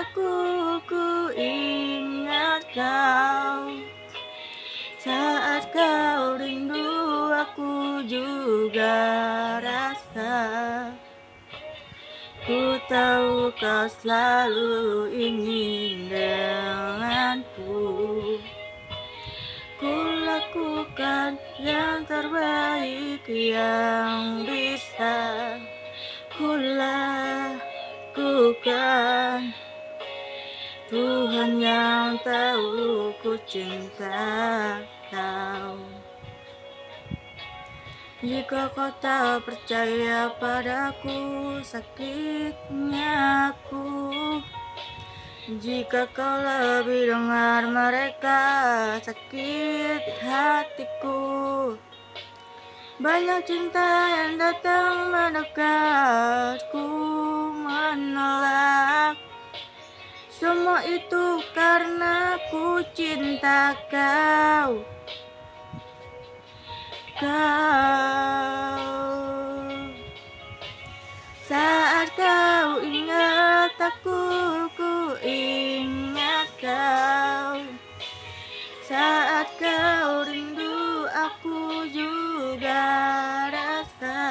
aku ku ingat kau. Saat kau rindu aku juga rasa. Ku tahu kau selalu ingin denganku. Ku lakukan yang terbaik yang bisa. Ku lakukan Tuhan yang tahu ku cinta kau jika kau tak percaya padaku, sakitnya aku. Jika kau lebih dengar mereka, sakit hatiku. Banyak cinta yang datang mendekatku menolak. Semua itu karena ku cinta kau. Kau. Saat kau ingat aku, ku ingat kau. Saat kau rindu aku juga rasa.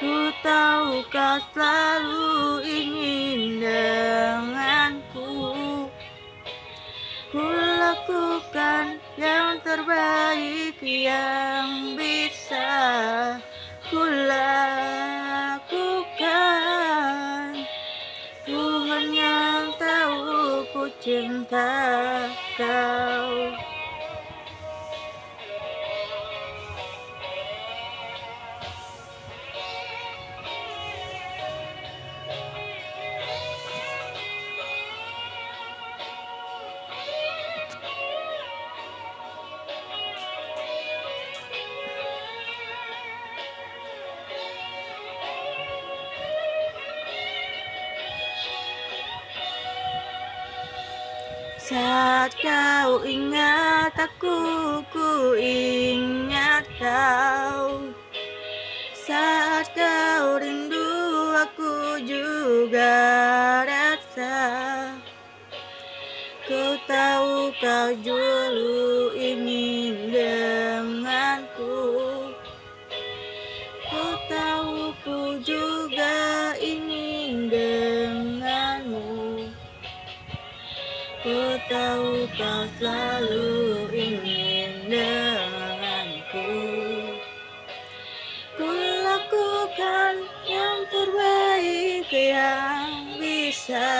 Ku tahu kau selalu ingin denganku Ku lakukan yang terbaik yang bisa ku lakukan. Tuhan yang tahu ku cinta kau Saat kau ingat aku, ku ingat kau. Saat kau rindu aku juga rasa. Ku tahu kau dulu tahu kau selalu ingin denganku? Ku lakukan yang terbaik yang bisa